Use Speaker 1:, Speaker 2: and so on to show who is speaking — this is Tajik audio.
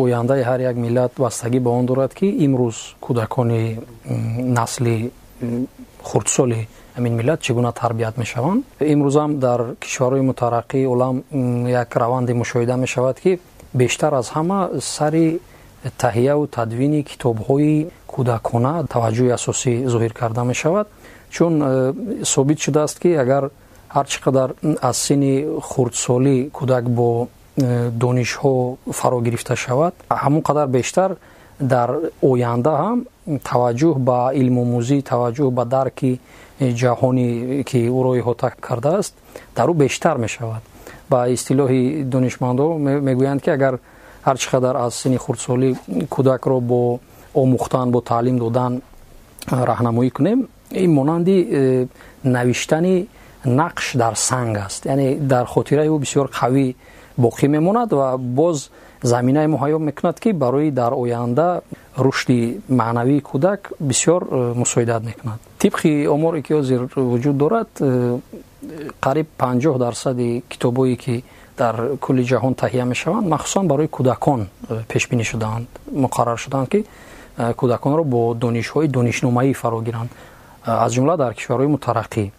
Speaker 1: ояндаи ҳар як миллат вастагӣ ба он дорад ки имрӯз кӯдакони насли хурдсоли ҳамин миллат чӣ гуна тарбият мешаванд. имрӯзам дар кишварҳои мутараққии олам як раванде мушоҳида мешавад ки бештар аз ҳама сари таҳияву тадвини китобҳои кӯдакона таваҷҷӯҳи асосӣ зоҳир карда мешавад. чун э, собит шудааст ки агар ҳар чӣ қадар аз синни хурдсолӣ кӯдак бо донишҳо фаро гирифта шавад. Ҳамон қадар бештар дар оянда ҳам таваҷҷӯҳ ба илмомӯзӣ таваҷҷӯҳ ба дарки ҷаҳонӣ ки ӯро иҳота кардааст дар ӯ бештар мешавад. Ба истилоҳи донишмандҳо мегӯянд ки агар ҳар чӣ қадар аз синни хурдсолӣ кӯдакро бо омӯхтан бо таълим додан раҳнамоӣ кунем ин монанди э, навиштани нақш дар санг аст. Яъне дар хотираи ӯ бисёр қавӣ боқӣ мемонад ва боз заминаи муҳайё мекунад ки барои дар оянда рушди маънавии кӯдак бисёр э, мусоидат мекунад. Тибқи оморе ки ҳозир вуҷуд дорад э, қариб панҷоҳ дарсади китобое ки дар кулли ҷаҳон таҳия мешаванд махсусан барои кӯдакон э, пешбинӣ шудаанд муқаррар шудаанд ки кӯдаконро бо донишҳои донишномаӣ фаро гиранд. Аз ҷумла дар кишварҳои мутараққӣ